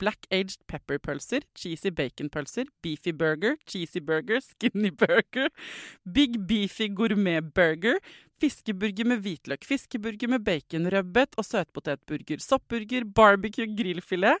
black aged pepper-pølser, cheesy bacon-pølser, beefy burger, cheesy burger, skinny burger, big beefy gourmet-burger, fiskeburger med hvitløk, fiskeburger med bacon, rødbet og søtpotetburger, soppburger, barbecue grillfilet,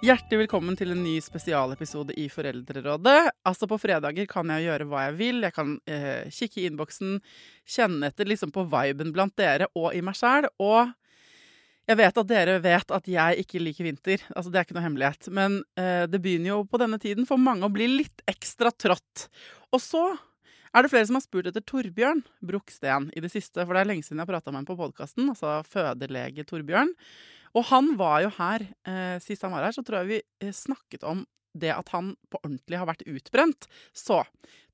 Hjertelig velkommen til en ny spesialepisode i Foreldrerådet. Altså På fredager kan jeg gjøre hva jeg vil. Jeg kan eh, kikke i innboksen, kjenne etter liksom på viben blant dere og i meg sjæl. Og jeg vet at dere vet at jeg ikke liker vinter. Altså Det er ikke noe hemmelighet. Men eh, det begynner jo på denne tiden for mange å bli litt ekstra trått. Og så er det flere som har spurt etter Torbjørn Bruksten i det siste. For det er lenge siden jeg har prata med ham på podkasten, altså fødelege Torbjørn. Og han var jo her eh, Sist han var her, så tror jeg vi eh, snakket om det at han på ordentlig har vært utbrent. Så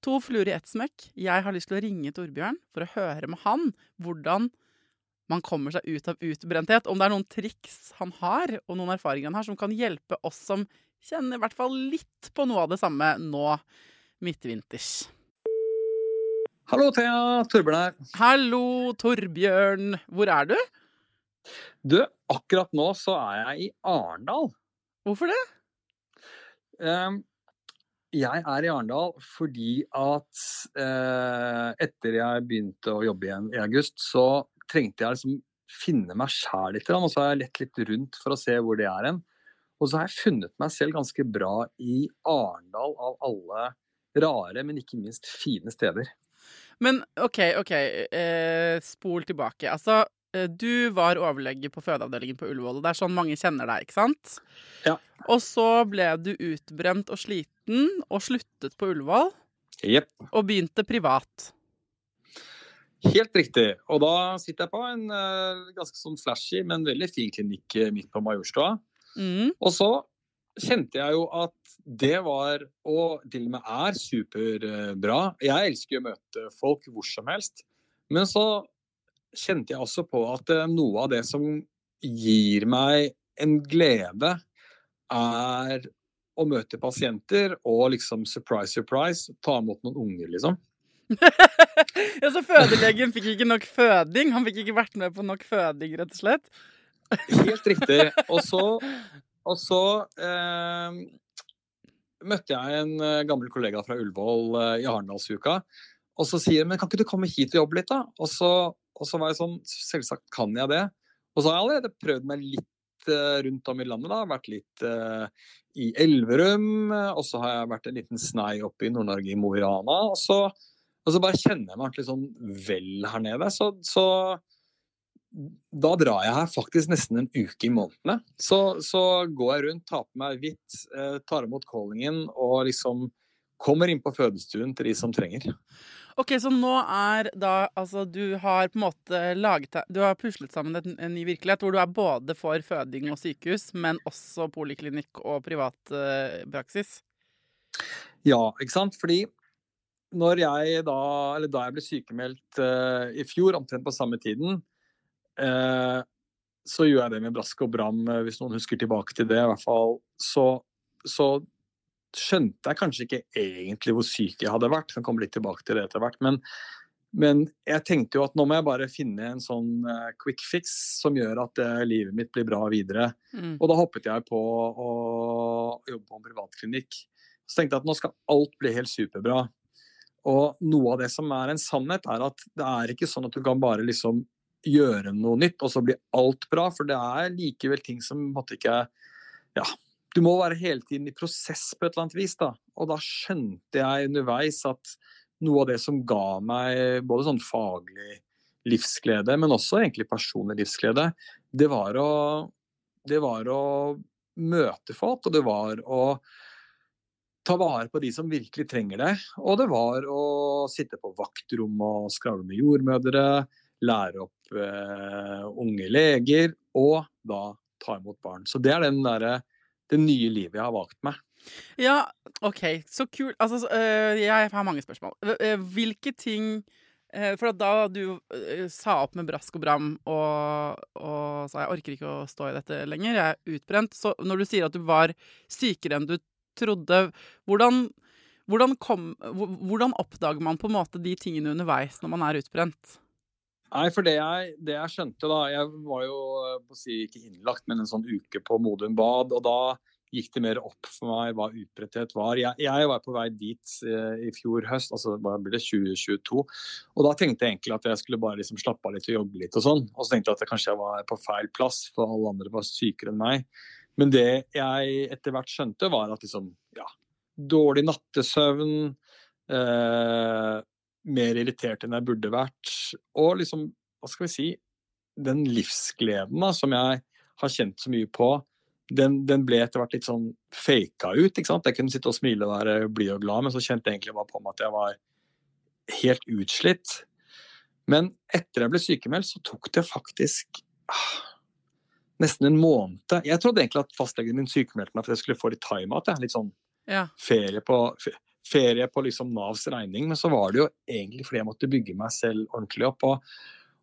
to fluer i ett smekk. Jeg har lyst til å ringe Torbjørn for å høre med han hvordan man kommer seg ut av utbrenthet. Om det er noen triks han har, og noen erfaringer han har, som kan hjelpe oss som kjenner i hvert fall litt på noe av det samme nå midtvinters. Hallo, Thea. Torbjørn her. Hallo, Torbjørn. Hvor er du? Du, akkurat nå så er jeg i Arendal. Hvorfor det? Um, jeg er i Arendal fordi at uh, etter jeg begynte å jobbe igjen i august, så trengte jeg liksom finne meg sjæl litt. Og så har jeg lett litt rundt for å se hvor det er hen. Og så har jeg funnet meg selv ganske bra i Arendal av alle rare, men ikke minst fine steder. Men OK, OK. Eh, spol tilbake. Altså, du var overlege på fødeavdelingen på Ullevål. Det er sånn mange kjenner deg, ikke sant? Ja. Og så ble du utbrent og sliten og sluttet på Ullevål. Yep. Og begynte privat. Helt riktig. Og da sitter jeg på en uh, ganske sånn flashy, men veldig fin klinikk midt på Majorstua. Mm. Og så kjente jeg jo at det var, og til og med er, superbra. Jeg elsker å møte folk hvor som helst. Men så kjente jeg også på at noe av det som gir meg en glede, er å møte pasienter og liksom surprise, surprise, ta imot noen unger, liksom. ja, Så fødelegen fikk ikke nok føding? Han fikk ikke vært med på nok føding, rett og slett? Helt riktig. Og så, og så eh, møtte jeg en eh, gammel kollega fra Ullevål eh, i Arendalsuka. Og så sier han men kan ikke du komme hit og jobbe litt, da? Og så, og så var jeg sånn Selvsagt kan jeg det. Og så har jeg allerede prøvd meg litt uh, rundt om i landet. da, Vært litt uh, i Elverum, og så har jeg vært en liten snei oppe i Nord-Norge, i Mo i Rana. Og så, og så bare kjenner jeg meg ordentlig sånn vel her nede. Så, så da drar jeg her faktisk nesten en uke i månedene. Så, så går jeg rundt, tar på meg hvitt, uh, tar imot callingen og liksom kommer inn på fødestuen til de som trenger. Ok, Så nå er da Altså, du har på en måte laget Du har puslet sammen en, en ny virkelighet hvor du er både for føding og sykehus, men også poliklinikk og privat uh, praksis? Ja, ikke sant. Fordi når jeg da, eller da jeg ble sykemeldt uh, i fjor, omtrent på samme tiden, uh, så gjør jeg det med brask og bram, hvis noen husker tilbake til det. i hvert fall, Så, så skjønte jeg kanskje ikke egentlig hvor syk jeg hadde vært. Jeg kan komme litt tilbake til det etter hvert. Men, men jeg tenkte jo at nå må jeg bare finne en sånn quick fix som gjør at livet mitt blir bra videre. Mm. Og da hoppet jeg på å jobbe på en privatklinikk. Så tenkte jeg at nå skal alt bli helt superbra. Og noe av det som er en sannhet, er at det er ikke sånn at du kan bare liksom gjøre noe nytt, og så blir alt bra. For det er likevel ting som måtte ikke Ja, du må være hele tiden i prosess på et eller annet vis, da. Og da skjønte jeg underveis at noe av det som ga meg både sånn faglig livsglede, men også egentlig personlig livsglede, det var å, det var å møte folk, og det var å ta vare på de som virkelig trenger det. Og det var å sitte på vaktrom og skravle med jordmødre, lære opp eh, unge leger, og da ta imot barn. Så det er den der, det nye livet jeg har valgt meg. Ja, OK. Så kult. Altså, øh, jeg har mange spørsmål. Øh, hvilke ting øh, For da du sa opp med brask og bram og, og sa jeg orker ikke å stå i dette lenger, jeg er utbrent Så når du sier at du var sykere enn du trodde. Hvordan, hvordan, kom, hvordan oppdager man på en måte de tingene underveis når man er utbrent? Nei, for det jeg, det jeg skjønte da Jeg var jo å si, ikke innlagt, men en sånn uke på Modum Bad. Og da gikk det mer opp for meg hva utbretthet var. Jeg, jeg var på vei dit eh, i fjor høst, altså hva blir det, 2022. Og da tenkte jeg egentlig at jeg skulle bare liksom slappe av litt og jobbe litt og sånn. Og så tenkte jeg at jeg kanskje jeg var på feil plass, for alle andre var sykere enn meg. Men det jeg etter hvert skjønte, var at liksom, ja, dårlig nattesøvn, eh, mer irritert enn jeg burde vært, og liksom, hva skal vi si, den livsgleden da, som jeg har kjent så mye på, den, den ble etter hvert litt sånn faka ut. ikke sant? Jeg kunne sitte og smile og være blid og glad, men så kjente jeg egentlig bare på meg at jeg var helt utslitt. Men etter jeg ble sykemeldt, så tok det faktisk ah, nesten en måned. Jeg trodde egentlig at fastlegen min sykemeldte meg for jeg skulle få litt time-out. Litt sånn ja. ferie på, ferie på liksom Navs regning. Men så var det jo egentlig fordi jeg måtte bygge meg selv ordentlig opp. Og,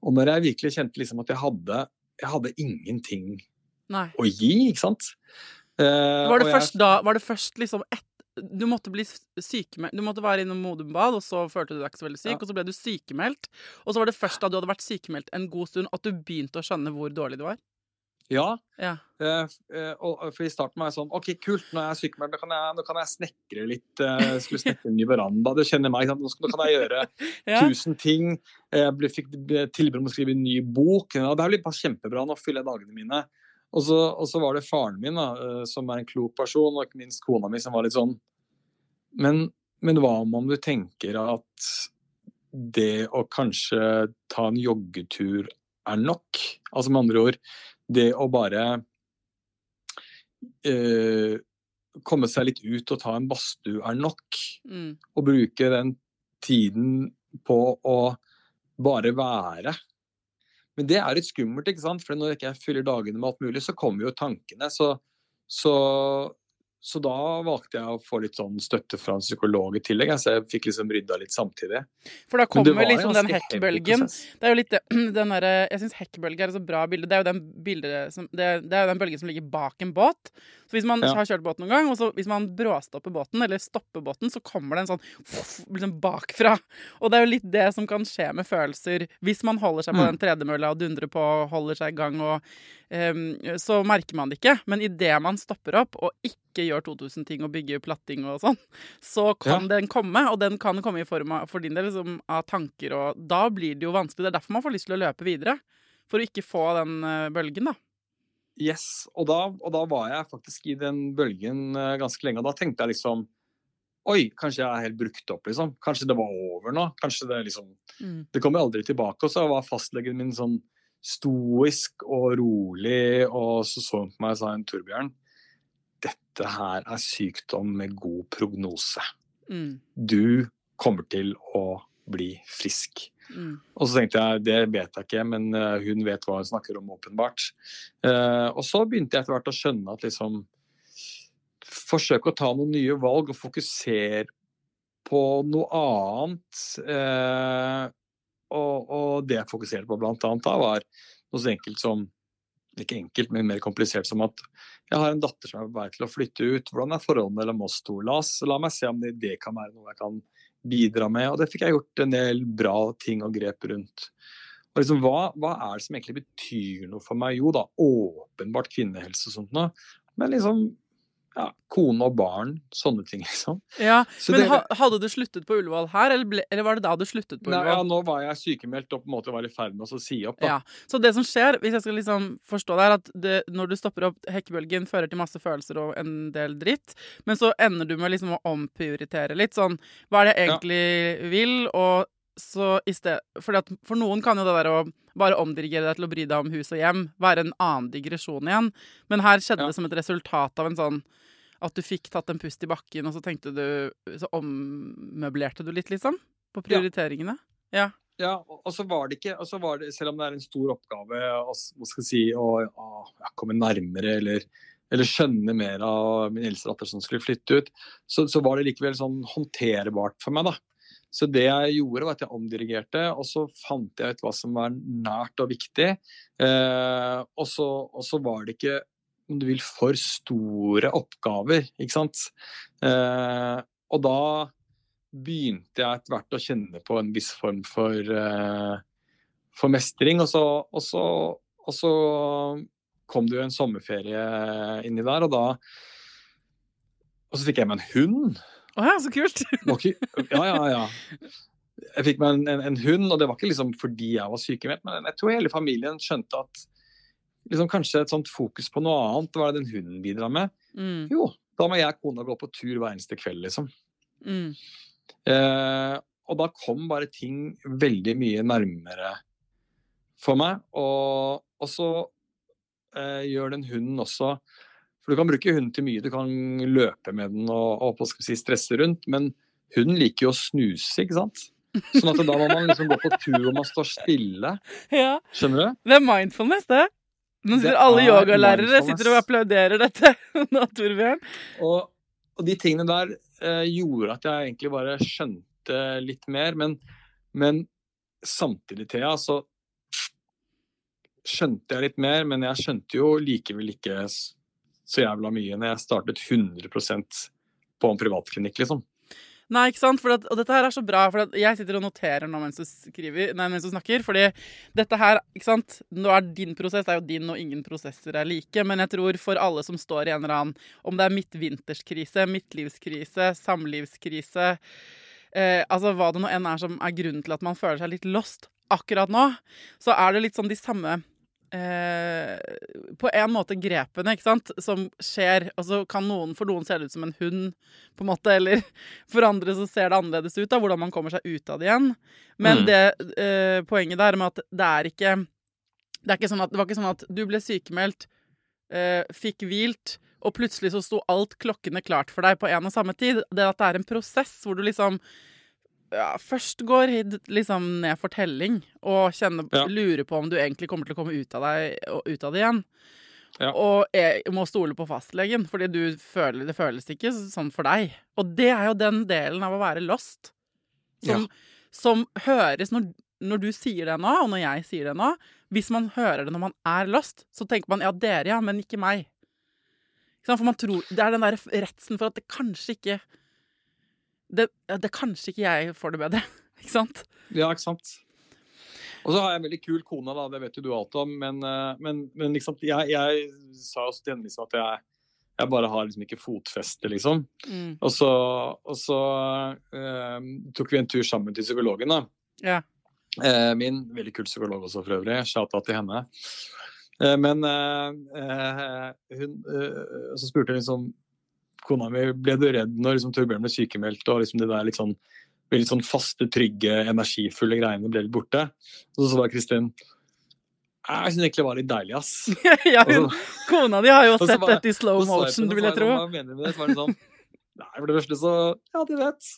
og når jeg virkelig kjente liksom at jeg hadde, jeg hadde ingenting Nei. å gi, ikke sant. Uh, var, det først, jeg, da, var det først liksom ett du måtte bli sykemeldt Du måtte være innom Modum Bad, og så følte du deg ikke så veldig syk, ja. og så ble du sykemeldt. Og så var det først da du hadde vært sykemeldt en god stund, at du begynte å skjønne hvor dårlig du var? Ja. ja. Uh, uh, og, for I starten var jeg sånn OK, kult, nå er jeg sykemeldt, nå nå kan jeg snekre litt. Uh, skulle snekre en ny veranda. Du kjenner meg, nå, nå kan jeg gjøre ja. tusen ting. Jeg ble, fikk tilbud om å skrive en ny bok. Ja, det blir bare kjempebra, nå fyller jeg dagene mine. Og så, og så var det faren min, da, som er en klok person, og ikke minst kona mi, som var litt sånn Men, men hva om du tenker at det å kanskje ta en joggetur er nok? Altså med andre ord, det å bare eh, komme seg litt ut og ta en badstue er nok. Mm. Og bruke den tiden på å bare være. Men det er litt skummelt, ikke sant? for når jeg ikke fyller dagene med alt mulig, så kommer jo tankene. Så, så så da valgte jeg å få litt sånn støtte fra en psykolog i tillegg. Så jeg fikk liksom rydda litt samtidig. For da kommer liksom den hekkbølgen. Det er jo litt den derre Jeg syns hekkbølge er et så bra bilde. Det er jo den, som, det, det er den bølgen som ligger bak en båt. Så hvis man ja. har kjørt båt noen gang, og så hvis man bråstopper båten, eller stopper båten, så kommer det en sånn liksom bakfra. Og det er jo litt det som kan skje med følelser hvis man holder seg på mm. den tredemølla og dundrer på og holder seg i gang og um, Så merker man det ikke. Men idet man stopper opp og ikke gjør 2000 ting og bygger platting og sånn, så kan ja. den komme. Og den kan komme i form av, for din del liksom, av tanker, og da blir det jo vanskelig. Det er derfor man får lyst til å løpe videre. For å ikke få den uh, bølgen, da. Yes, og da, og da, var jeg faktisk i den bølgen uh, ganske lenge. Og da tenkte jeg liksom Oi, kanskje jeg er helt brukt opp, liksom. Kanskje det var over nå. Kanskje det liksom mm. Det kommer aldri tilbake. Og så var fastlegen min sånn stoisk og rolig, og så så hun på meg og sa en Torbjørn dette her er sykdom med god prognose. Mm. Du kommer til å bli frisk. Mm. Og så tenkte jeg det vet jeg ikke, men uh, hun vet hva hun snakker om, åpenbart. Uh, og så begynte jeg etter hvert å skjønne at liksom forsøke å ta noen nye valg og fokusere på noe annet. Eh, og, og, det jeg fokuserte på blant annet da, var noe så enkelt som ikke enkelt, men mer komplisert som at jeg har en datter som er på vei til å flytte ut. Hvordan er forholdet mellom oss to? La, oss, la meg se om det, kan være noe jeg kan bidra med. Og det fikk jeg gjort en del bra ting og grep rundt. Og liksom, hva, hva er det som egentlig betyr noe for meg? Jo da, åpenbart kvinnehelse og sånt noe. Men liksom ja, kone og barn, sånne ting, liksom. Ja, så Men det, hadde du sluttet på Ullevål her, eller, ble, eller, var det da du sluttet på Ullevål? Nei, ja, nå var jeg sykemeldt og på en måte var i ferd med å si opp. Da. Ja, Så det som skjer, hvis jeg skal liksom forstå det, er at det, når du stopper opp, hekkebølgen fører til masse følelser og en del dritt, men så ender du med liksom å omprioritere litt. Sånn, hva er det jeg egentlig ja. vil? Og så i sted, for noen kan jo det der å bare omdirigere deg til å bry deg om hus og hjem, være en annen digresjon igjen. Men her skjedde ja. det som et resultat av en sånn at du fikk tatt en pust i bakken, og så tenkte du Så ommøblerte du litt, liksom? På prioriteringene? Ja. ja. og så var det ikke så var det, Selv om det er en stor oppgave hva skal jeg si, å, å komme nærmere eller, eller, skjønne mer av min eldste datter som skulle flytte ut, så, så, var det likevel sånn håndterbart for meg. da. Så det jeg gjorde, var at jeg omdirigerte, og så fant jeg ut hva som var nært og viktig. Eh, og, så, og så var det ikke om du vil, for store oppgaver, ikke sant. Eh, og da begynte jeg etter hvert å kjenne på en viss form for, eh, for mestring. Og så, og, så, og så, kom det jo en sommerferie inni der, og da Og så fikk jeg meg en hund. Å oh ja, så kult! ja, ja, ja. Jeg fikk meg en, en, en, hund, og det var ikke liksom fordi jeg var sykemeldt, men jeg tror hele familien skjønte at liksom kanskje et sånt fokus på noe annet. Hva er det den hunden bidrar med? Mm. Jo, da må jeg og kona gå på tur hver eneste kveld, liksom. Mm. Eh, og da kom bare ting veldig mye nærmere for meg. Og, og så eh, gjør den hunden også For du kan bruke hunden til mye. Du kan løpe med den og, og si, stresse rundt, men hunden liker jo å snuse, ikke sant? Sånn at da må man liksom gå på tur og man står stille. Ja. Skjønner du? Det er mindfulness, det. Nå sitter alle yogalærere sitter og applauderer dette. Torbjørn. Og, og, de tingene der eh, gjorde at jeg egentlig bare skjønte litt mer. Men, men samtidig, Thea, så skjønte jeg litt mer. Men jeg skjønte jo likevel ikke så jævla mye når jeg startet 100% på en privatklinikk, liksom. Nei, ikke sant? At, og dette her er så bra, for jeg sitter og noterer nå mens du, skriver, nei, mens du snakker. fordi dette her, ikke sant Nå er din prosess er jo din, og ingen prosesser er like. Men jeg tror for alle som står i en eller annen Om det er midtvinterskrise, midtlivskrise, samlivskrise eh, Altså hva det nå enn er som er grunnen til at man føler seg litt lost akkurat nå, så er det litt sånn de samme Eh, på en måte grepene ikke sant, som skjer. Altså kan noen, For noen se det ut som en hund, på en måte, eller for andre så ser det annerledes ut, da, hvordan man kommer seg ut av det igjen. Men mm. det eh, poenget der med at det er ikke Det, er ikke sånn at, det var ikke sånn at du ble sykemeldt, eh, fikk hvilt, og plutselig så sto alt klokkene klart for deg på en og samme tid. Det at det er en prosess hvor du liksom ja, først går liksom ned for telling og kjenner, ja. lurer på om du egentlig kommer til å komme ut av, deg, og ut av det igjen. Ja. Og jeg må stole på fastlegen, fordi du føler, det føles ikke sånn for deg. Og det er jo den delen av å være lost som, som høres når, når, du sier det nå, og når jeg sier det nå. Hvis man hører det når man er lost, så tenker man ja, dere, ja, men ikke meg. For man tror, Det er den der redselen for at det kanskje ikke det, det kanskje ikke jeg får det bedre. ikke sant? Ja, ikke sant. Og så har jeg en veldig kul kone, da, det vet jo du alt om. Men, eh, men, men liksom, jeg, jeg, sa jo til henne liksom at jeg, jeg, bare har liksom ikke fotfeste, liksom. Mm. Og så, og så eh, tok vi en tur sammen til psykologen, da. Ja. Eh, min veldig kul psykolog også, for øvrig. Shata til henne. Eh, men eh, eh, hun Så spurte hun liksom kona mi ble du redd når liksom, Torbjørn ble sykemeldt og liksom det der litt sånn, veldig sånn faste, trygge, energifulle greiene ble litt borte. Og så var Kristin jeg syns egentlig det var litt deilig, ass. ja, hun, kona di har jo sett bare, dette i slow motion, du vil jeg tro. Hva mener du med det? Så var det sånn Nei, for det første så Ja, du vet.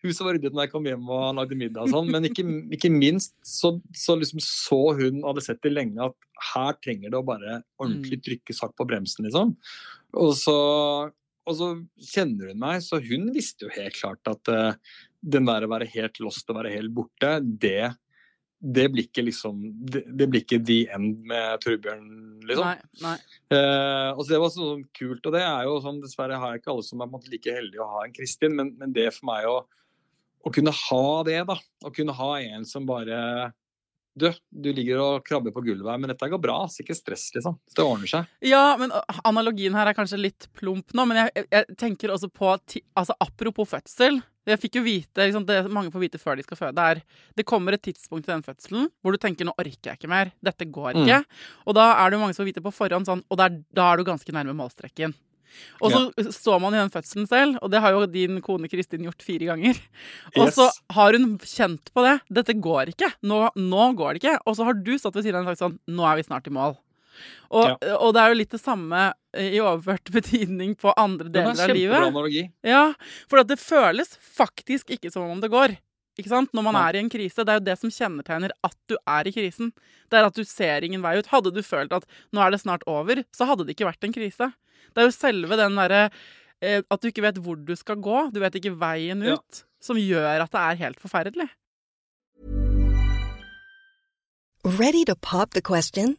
Huset var ryddet når jeg kom hjem og han lagde middag og sånn, men ikke, ikke minst så, så, liksom så hun hadde sett det lenge at her trenger det å bare ordentlig trykkes trykke sakk på bremsen, liksom. Og så og så kjenner hun meg, så hun visste jo helt klart at uh, den der å være helt lost og være helt borte, det, det blir ikke liksom det, det, blir ikke the end med Torbjørn, liksom. Nei, nei. Uh, og så Det var sånn kult, og det er jo sånn Dessverre har jeg ikke alle som er like heldige å ha en Kristin, men, men, det for meg å, å kunne ha det, da. Å kunne ha en som bare du, du ligger og krabber på gulvet her, men dette går bra. Så ikke stress, liksom. Det ordner seg. Ja, men analogien her er kanskje litt plump nå, men jeg, jeg tenker også på altså Apropos fødsel. Jeg fikk jo vite, liksom, det mange får vite før de skal føde, er det kommer et tidspunkt i den fødselen hvor du tenker 'nå orker jeg ikke mer', dette går ikke. Mm. Og da er det jo mange som får vite på forhånd sånn, og der, da er du ganske nærme målstreken. Og så ja. står man i den fødselen selv, og det har jo din kone Kristin gjort fire ganger. Og yes. så har hun kjent på det. Dette går ikke. Nå, nå, går det ikke. Og så har du stått ved siden av og sagt sånn Nå er vi snart i mål. Og, ja. og, det er jo litt det samme i overført betydning på andre deler av livet. Analogi. Ja, for det føles faktisk ikke som om det går. Ikke sant? Når man ja. er i en krise. Det er jo det som kjennetegner at du er i krisen. Det er at du ser ingen vei ut. Hadde du følt at nå er det snart over, så hadde det ikke vært en krise. Det er jo selve den derre eh, At du ikke vet hvor du skal gå, du vet ikke veien ut, ja. som gjør at det er helt forferdelig. Ready to pop the question?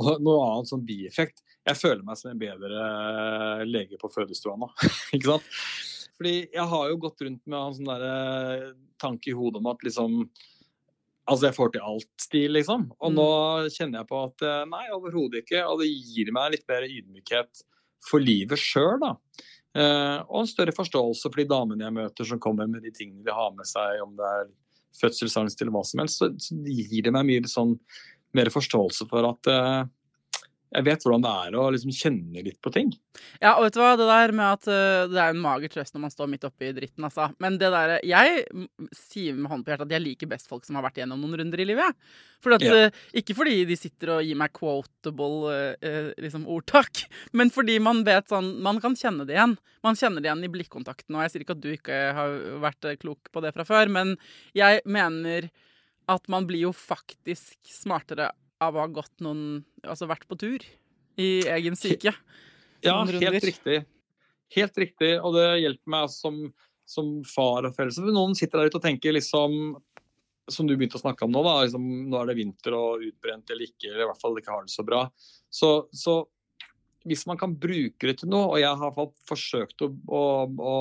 Og noe annet som bieffekt. Jeg føler meg som en bedre eh, lege på fødestua nå. ikke sant? Fordi jeg har jo gått rundt med en sånn der, tanke i hodet om at liksom Altså, jeg får til alt-stil, liksom. Og mm. nå kjenner jeg på at eh, nei, overhodet ikke. Og det gir meg litt mer ydmykhet for livet sjøl, da. Eh, og en større forståelse for de damene jeg møter som kommer med de tingene de har med seg, om det er fødselsangst eller hva som helst. Så, så gir det meg mye sånn mer forståelse for at eh, jeg vet hvordan det er å liksom kjenne litt på ting. Ja, og vet du hva, det der med at uh, det er en mager trøst når man står midt oppi dritten, altså. Men det der, jeg sier med hånden på hjertet at jeg liker best folk som har vært gjennom noen runder i livet. For at, ja. uh, ikke fordi de sitter og gir meg quotable uh, liksom ordtak, men fordi man vet sånn Man kan kjenne det igjen. Man kjenner det igjen i blikkontakten. Og jeg sier ikke at du ikke har vært klok på det fra før, men jeg mener at man blir jo faktisk smartere av å ha gått noen Altså vært på tur i egen syke. Ja, helt riktig. Helt riktig. Og det hjelper meg som som far og foreldre. Noen sitter der ute og tenker liksom som du begynte å snakke om nå, da, liksom, nå er det vinter og utbrent eller ikke, eller i hvert fall ikke har det så bra. Så, så hvis man kan bruke det til noe, og jeg har forsøkt å, å, å,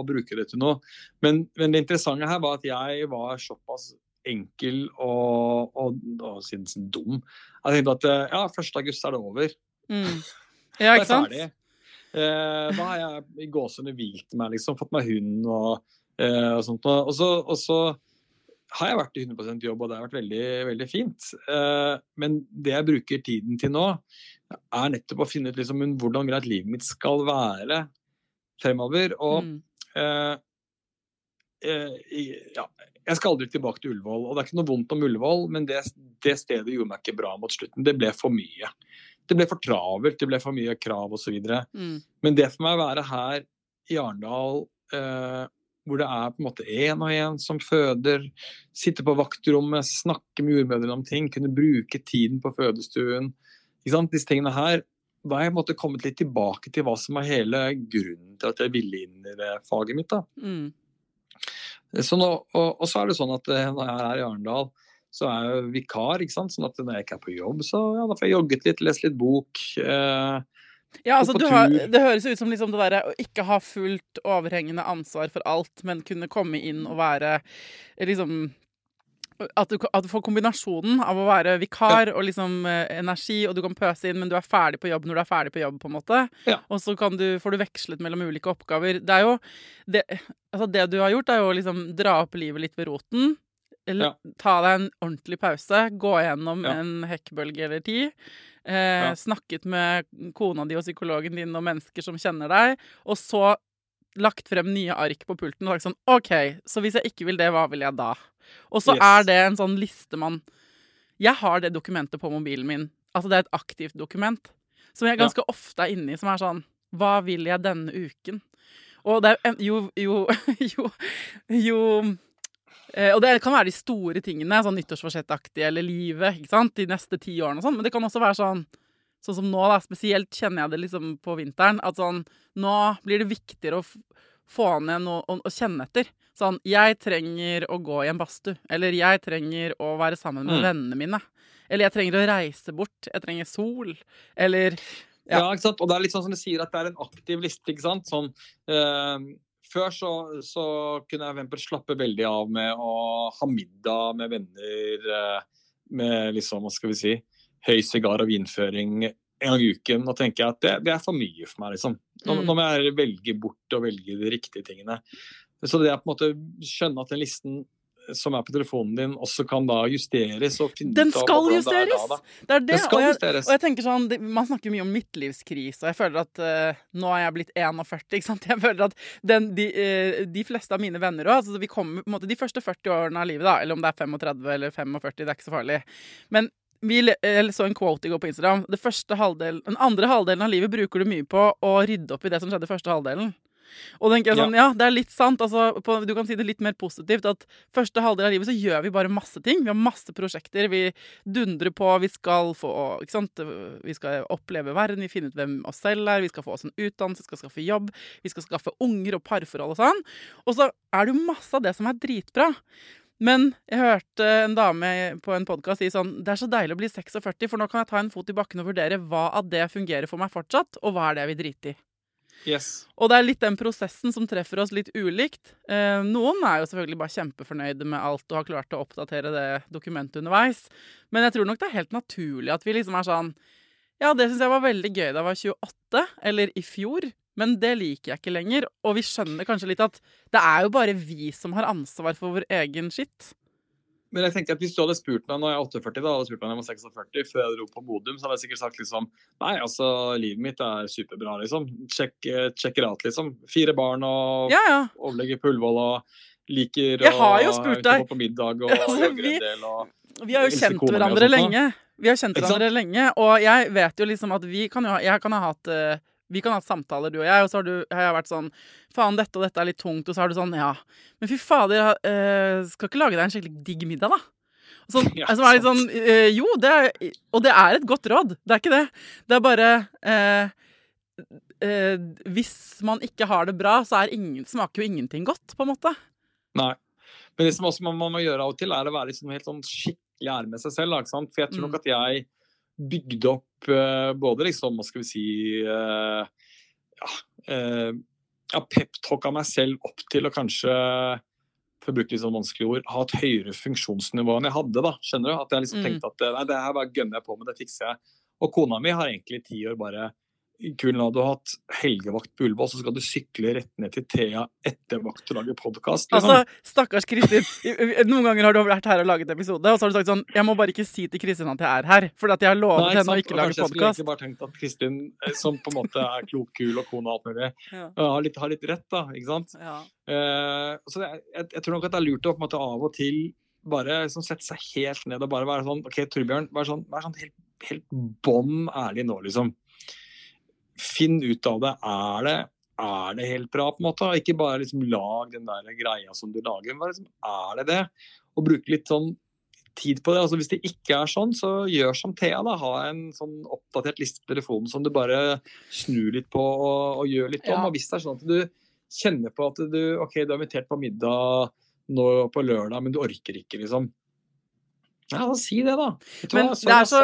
å bruke det til noe men, men, det interessante her var at jeg var såpass enkel og, og, og sånn dum. Jeg tenkte at ja, 1. august er det over. Mm. Ja, ikke sant? Eh, da har jeg i gåsehudene hvilt meg, liksom, fått meg hund og, eh, og sånt. Og så, og så har jeg vært i 100 jobb, og det har vært veldig, veldig fint. Eh, men det jeg bruker tiden til nå, er nettopp å finne ut liksom, hvordan vil at livet mitt skal være fremover. Og mm. eh, eh, ja, jeg skal aldri tilbake til Ullevål. Og det er ikke noe vondt om Ullevål, men det, det stedet gjorde meg ikke bra mot slutten. Det ble for mye. Det ble for travelt, det ble for mye krav osv. Mm. Men det for meg å være her i Arendal eh, hvor det er på en måte én og én som føder, sitte på vaktrommet, snakke med jordmødrene om ting, kunne bruke tiden på fødestuen. Disse tingene her. Da har jeg måtte kommet litt tilbake til hva som er hele grunnen til at jeg ville inn i det faget mitt. da. Mm. Så nå, og, og, så er det sånn at eh, når jeg er her i Arendal, så er jeg vikar. ikke sant? Sånn at når jeg ikke er på jobb, så ja, da får jeg jogget litt, lest litt bok. Eh, ja, altså, har, Det høres ut som liksom det der, å ikke ha fullt overhengende ansvar for alt, men kunne komme inn og være liksom at du, at du, får kombinasjonen av å være vikar ja. og liksom eh, energi, og du kan pøse inn, men du er ferdig på jobb når du er ferdig på jobb, på en måte. Ja. Og så du, får du vekslet mellom ulike oppgaver. Det er jo det, altså det du har gjort, er jo å liksom dra opp livet litt ved roten. Ja. Ta deg en ordentlig pause, gå gjennom en hekkbølge eller ti. Eh. Snakket med kona di og psykologen din og mennesker som kjenner deg. Og så lagt frem nye ark på pulten og sagt sånn OK, så hvis jeg ikke vil det, hva vil jeg da? Og så yes. er det en sånn liste man Jeg har det dokumentet på mobilen min. Altså det er et aktivt dokument som jeg ganske ja. ofte er inni, som er sånn Hva vil jeg denne uken? Og det er jo, jo, jo, jo Eh, og det kan være de store tingene, sånn nyttårsforsettaktig eller livet, ikke sant, de neste ti årene og sånn. Men det kan også være sånn sånn som nå, da. Spesielt kjenner jeg det liksom på vinteren. At sånn Nå blir det viktigere å få ned noe å, kjenne etter. Sånn Jeg trenger å gå i en badstue. Eller jeg trenger å være sammen med mm. vennene mine. Eller jeg trenger å reise bort. Jeg trenger sol. Eller ja. ja. ikke sant? Og det er litt sånn som du sier, at det er en aktiv liste. ikke sant? Sånn, øh, før så, så kunne jeg for slappe veldig av med å ha middag med venner eh, med liksom, hva skal vi si, høy sigar- og vinføring en gang i uken. Nå tenker jeg at det, det, er for mye for meg, liksom. Nå, mm. nå, må jeg velge bort og velge de riktige tingene. Så det er på en måte skjønne at den listen som er på telefonen din, også kan da justeres. og finne Den skal justeres! Det er, da, da. Det er det. Den skal og, jeg, justeres. og jeg tenker sånn, Man snakker mye om midtlivskrise, og jeg føler at uh, nå er jeg blitt 41. ikke sant? Jeg føler at den, de, uh, de, fleste av mine venner òg altså vi en måte, De første 40 årene av livet, da, eller om det er 35 eller 45, det er ikke så farlig. Men vi så en quote i går på Instagram. Halvdelen, den andre halvdelen av livet bruker du mye på å rydde opp i det som skjedde første halvdelen. Og tenker jeg sånn, ja. ja, det er litt sant. Altså, på, du kan si det litt mer positivt. At første halvdel av livet så gjør vi bare masse ting. Vi har masse prosjekter. Vi dundrer på. Vi skal få ikke sant? Vi skal oppleve verden, vi finner ut hvem oss selv er. Vi skal få oss en utdannelse, vi skal skaffe jobb, vi skal skaffe unger og parforhold og sånn. Og så er det jo masse av det som er dritbra. Men jeg hørte en dame på en podkast si sånn Det er så deilig å bli 46, for nå kan jeg ta en fot i bakken og vurdere hva av det fungerer for meg fortsatt, og hva er det jeg vil drite i. Yes. Og det er litt den prosessen som treffer oss litt ulikt. Eh, noen er jo selvfølgelig bare kjempefornøyde med alt og har klart å oppdatere det dokumentet underveis. Men jeg tror nok det er helt naturlig at vi liksom er sånn Ja, det syns jeg var veldig gøy da jeg var 28, eller i fjor. Men det liker jeg ikke lenger. Og vi skjønner kanskje litt at det er jo bare vi som har ansvar for vår egen skitt. Men jeg tenker at hvis du hadde spurt meg når jeg er 48, da hadde jeg spurt meg når jeg var 46, før jeg dro på Modum, så hadde jeg sikkert sagt liksom Nei, altså, livet mitt er superbra, liksom. Check, check it out, liksom. Fire barn og ja, ja. overlegger på Ullevål og liker jeg har jo spurt deg. på middag og altså, en del. Og vi har jo kjent hverandre lenge. Vi har kjent hverandre lenge, og jeg vet jo liksom at vi kan jo Jeg kan ha hatt uh, vi kan ha samtaler, du og jeg, og så har, du, har, jeg vært sånn Faen, dette og dette er litt tungt. Og så har du sånn Ja, men fy fader, uh, skal ikke lage deg en skikkelig digg middag, da? Så, ja, som er litt sånn uh, Jo, det er, og det er et godt råd. Det er ikke det. Det er bare uh, hvis man ikke har det bra, så er ingen, smaker jo ingenting godt, på en måte. Nei. Men det som også man, man må gjøre av og til, er å være liksom helt sånn skikkelig ærlig med seg selv. For jeg tror Mm. nok at jeg bygde opp eh, både liksom, hva skal vi si eh, Ja, uh, ja peptalka meg selv opp til å kanskje for å bruke litt sånn vanskelige ord, ha et høyere funksjonsnivå enn jeg hadde. da, skjønner du? At jeg liksom Mm. tenkte at nei, det her bare gønner jeg på med, det fikser jeg. Og kona mi har egentlig i ti år bare Kul, nå har hatt helgevakt på Ullevål, så skal du sykle rett ned til Thea etter vakt og lage podkast. Altså, stakkars Kristin. Noen ganger har du vært her og laget episode, og så har du sagt sånn Jeg må bare ikke si til Kristin at jeg er her, for at jeg har lovet Nei, henne å ikke lage podkast. kanskje jeg skulle egentlig bare tenkt at Kristin, eh, som på en måte er klok, kul og kone og alt mulig, Ja. eh, har litt, har litt rett, da. ikke sant? Ja. Uh, så det, jeg, jeg tror nok at det er lurt å på en måte av og til bare liksom, sette seg helt ned og bare være sånn OK, Torbjørn, vær sånn, vær sånn helt, helt bånn ærlig nå, liksom. Finn ut av det. Er det er det helt bra, på en måte? Ikke bare liksom lag den der greia som du lager, men liksom, er det det? Og bruke litt sånn tid på det. Altså, hvis det ikke er sånn, så gjør som Thea. da, Ha en sånn oppdatert liste på telefonen som du bare snur litt på og, og gjør litt om. Ja. Og hvis det er sånn at du kjenner på at du ok, du er invitert på middag nå på lørdag, men du orker ikke, liksom. Ja, si det, da. Men det er, så,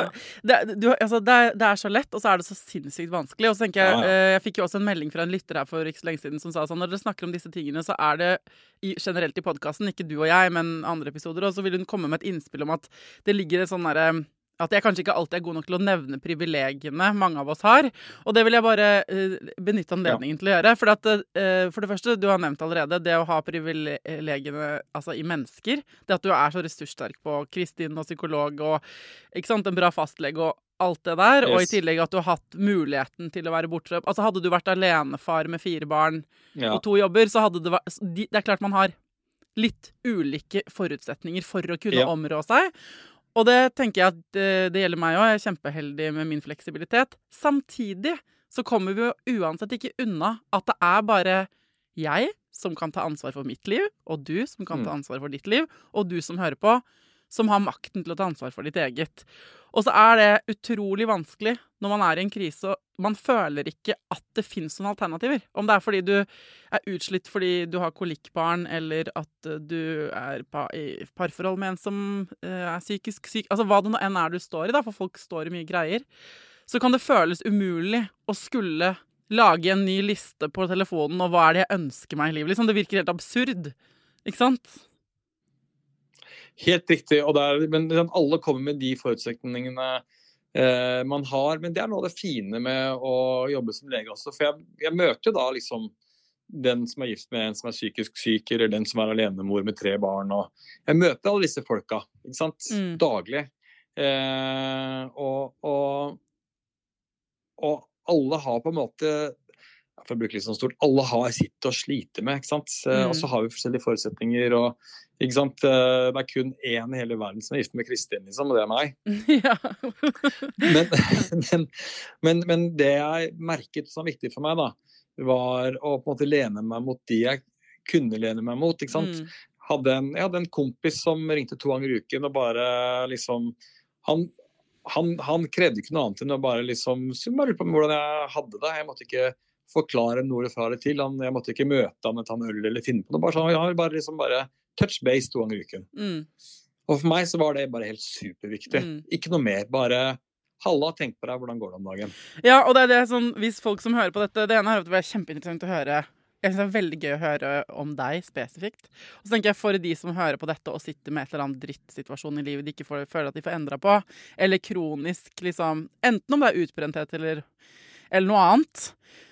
det, du, altså, det, er, det er så lett, og så er det så sinnssykt vanskelig. Og så tenker Jeg Ja, eh, jeg fikk jo også en melding fra en lytter her for ikke så lenge siden som sa sånn når dere snakker om disse tingene, så er det i, generelt i podkasten, ikke du og jeg, men andre episoder, og så vil hun komme med et innspill om at det ligger et sånn derre at jeg kanskje ikke alltid er god nok til å nevne privilegiene mange av oss har. Og det vil jeg bare uh, benytte anledningen til å gjøre. For, at, uh, for det første, du har nevnt allerede, det å ha privilegiene altså, i mennesker. Det at du er så ressurssterk på Kristin og psykolog og ikke sant, en bra fastlege og alt det der. Og i tillegg at du har hatt muligheten til å være borte. Altså Hadde du vært alenefar med fire barn Ja. og to jobber, så hadde det vært Det er klart man har litt ulike forutsetninger for å kunne Ja. områ seg. Og det tenker jeg at det, det gjelder meg òg. Jeg er kjempeheldig med min fleksibilitet. Samtidig så kommer vi jo uansett ikke unna at det er bare jeg som kan ta ansvar for mitt liv, og du som kan ta Mm. ansvar for ditt liv, og du som hører på, som har makten til å ta ansvar for ditt eget. Og så er det utrolig vanskelig når man er i en krise og man føler ikke at det fins noen alternativer. Om det er fordi du er utslitt fordi du har kolikkbarn, eller at eh, du er i parforhold med en som eh, er psykisk syk Altså hva det nå enn er du står i, da, for folk står i mye greier. Så kan det føles umulig å skulle lage en ny liste på telefonen, og hva er det jeg ønsker meg i livet? Liksom, det virker helt absurd. Ikke sant? Helt riktig. Og det er, men liksom, alle kommer med de forutsetningene eh, man har. Men det er noe av det fine med å jobbe som lege også. For jeg, jeg møter jo da liksom den som er gift med en som er psykisk syk, eller den som er alenemor med tre barn. Og jeg møter alle disse folka? Mm. daglig. Eh, og, og, og alle har på en måte for å bruke litt sånn stort, Alle har sitt å slite med. ikke sant? Mm. Og så har vi forskjellige forutsetninger. og ikke sant? Eh, Det er kun én i hele verden som er gift med Kristin, liksom, og det er meg. ja. Men, men, men, men det jeg merket som var viktig for meg, da, var å på en måte lene meg mot de jeg kunne lene meg mot. ikke sant? Mm. Hadde en, jeg hadde en kompis som ringte to ganger i uken og bare liksom Han, han, han krevde ikke noe annet enn å bare liksom bare på hvordan jeg hadde det. Jeg måtte ikke forklare noe fra eller til. Han, jeg måtte ikke møte han og ta en øl eller finne på noe. Bare, sånn, han bare, liksom bare touch base to ganger i uken. Mm. Og for meg så var det bare helt superviktig. Mm. Ikke noe mer. Bare Halla, tenk på deg, hvordan går det om dagen? Ja, og det er det sånn, hvis folk som hører på dette Det ene er at det blir kjempeinteressant å høre Jeg synes det er veldig gøy å høre om deg spesifikt. Og så tenker jeg for de som hører på dette og sitter med et eller annet drittsituasjon i livet de ikke får, føler at de får endra på, eller kronisk liksom Enten om det er utbrenthet eller, eller noe annet,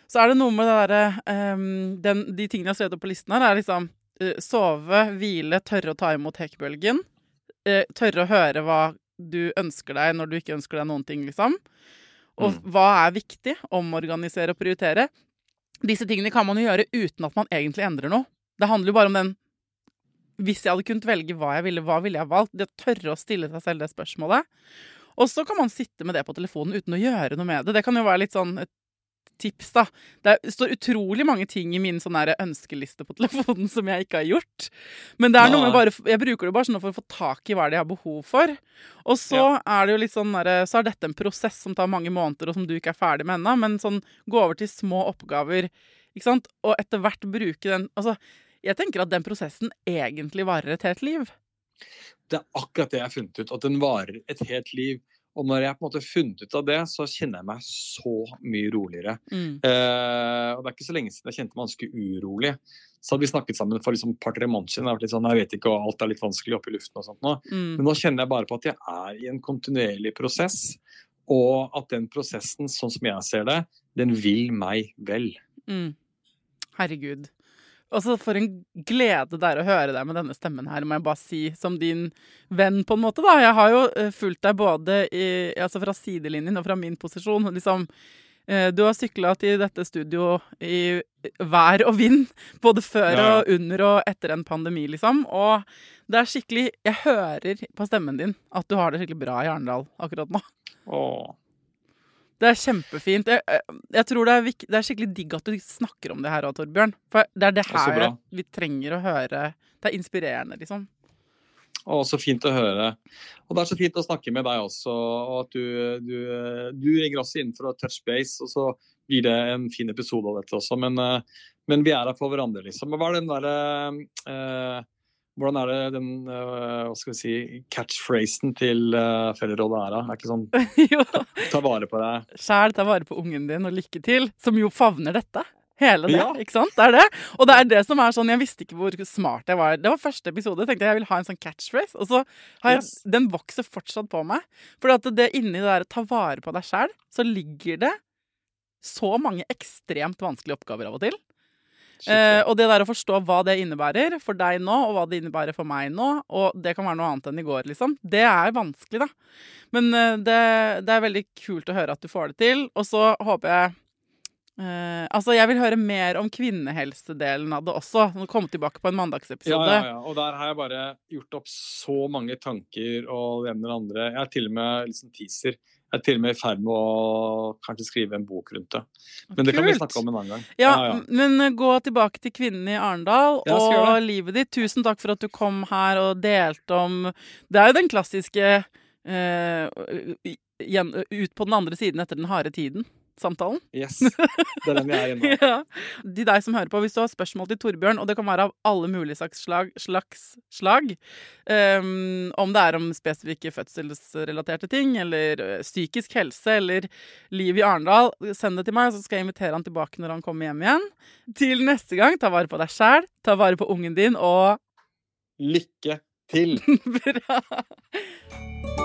så er det noe med det derre um, De tingene jeg har skrevet opp på listen her, er liksom eh, sove, hvile, tørre å ta imot hekkbølgen. eh, tørre å høre hva du ønsker deg når du ikke ønsker deg noen ting, liksom. Og Mm. hva er viktig? Omorganisere og prioritere. Disse tingene kan man jo gjøre uten at man egentlig endrer noe. Det handler jo bare om den Hvis jeg hadde kunnet velge hva jeg ville, hva ville jeg valgt? Det å tørre å stille seg selv det spørsmålet. Og så kan man sitte med det på telefonen uten å gjøre noe med det. Det kan jo være litt sånn et tips, da. Det står utrolig mange ting i min sånn ønskeliste på telefonen som jeg ikke har gjort. Men det er noe med bare, jeg bruker det bare sånn for å få tak i hva de har behov for. Og så Ja. er det jo litt sånn der, så er dette en prosess som tar mange måneder, og som du ikke er ferdig med ennå. Men sånn gå over til små oppgaver, ikke sant. Og etter hvert bruke den Altså, jeg tenker at den prosessen egentlig varer et helt liv. Det er akkurat det jeg har funnet ut, at den varer et helt liv. Og når jeg på en måte har funnet ut av det, så kjenner jeg meg så mye roligere. Mm. Eh, og det er ikke så lenge siden jeg kjente meg ganske urolig. Så hadde vi snakket sammen for liksom et par-tre måneder siden. Jeg, har vært litt sånn, jeg vet ikke, og alt er litt vanskelig oppe i luften og sånt nå. Mm. Men nå kjenner jeg bare på at jeg er i en kontinuerlig prosess. Og at den prosessen, sånn som jeg ser det, den vil meg vel. Mm. Herregud. Altså, For en glede det er å høre deg med denne stemmen her, må jeg bare si, som din venn, på en måte. da. Jeg har jo eh, fulgt deg både i, altså fra sidelinjen og fra min posisjon. liksom eh, Du har sykla til dette studio i vær og vind, både før Ja, ja. og under og etter en pandemi, liksom. Og det er skikkelig Jeg hører på stemmen din at du har det skikkelig bra i Arendal akkurat nå. Åh. Det er kjempefint. Jeg, jeg- jeg tror det er, det er skikkelig digg at du snakker om det her òg, Torbjørn. For det er det her bra. vi trenger å høre. Det er inspirerende, liksom. Å, så fint å høre. Og det er så fint å snakke med deg også. Og at du, du, du ringer også inn for å touch base, og så blir det en fin episode av dette også. Men, eh, men vi er her for hverandre, liksom. Hva er den derre eh, Hvordan er det den eh, hva skal vi si, catchphrasen til uh, Fellesrådet er? Det er ikke sånn ta vare på deg. Sjæl, ta vare på ungen din, og lykke til. Som jo favner dette. Hele det, Ja. ikke sant? Det er det. Og det er det som er sånn Jeg visste ikke hvor smart jeg var. Det var første episode. Jeg tenkte jeg vil ha en sånn catchphrase. Og så har jeg, Yes. den vokser fortsatt på meg. For at det inni det der ta vare på deg sjæl, så ligger det så mange ekstremt vanskelige oppgaver av og til. Eh, og det der å forstå hva det innebærer for deg nå, og hva det innebærer for meg nå, og det kan være noe annet enn i går, liksom, det er vanskelig, da. Men eh, det, det er veldig kult å høre at du får det til. Og så håper jeg uh, Altså, jeg vil høre mer om kvinnehelsedelen av det også. Nå Komme tilbake på en mandagsepisode. ja, ja. Og der har jeg bare gjort opp så mange tanker og det ene det andre. Jeg er til og med liksom teaser. Jeg er til og med i ferd med å kanskje skrive en bok rundt det. Men det kan vi snakke om en annen gang. Ja, men eh, gå tilbake til kvinnen i Arendal Ja, og livet ditt. Tusen takk for at du kom her og delte om Det er jo den klassiske eh, ut på den andre siden etter den harde tiden. Samtalen. Yes. Det er den jeg er i nå. Ja. De deg som hører på, hvis du har spørsmål til Torbjørn, og det kan være av alle mulige slags slag, slags slag um, Om det er om spesifikke fødselsrelaterte ting, eller psykisk helse, eller liv i Arendal, send det til meg, så skal jeg invitere han tilbake når han kommer hjem igjen. Til neste gang, ta vare på deg sjæl, ta vare på ungen din, og Lykke til! Bra!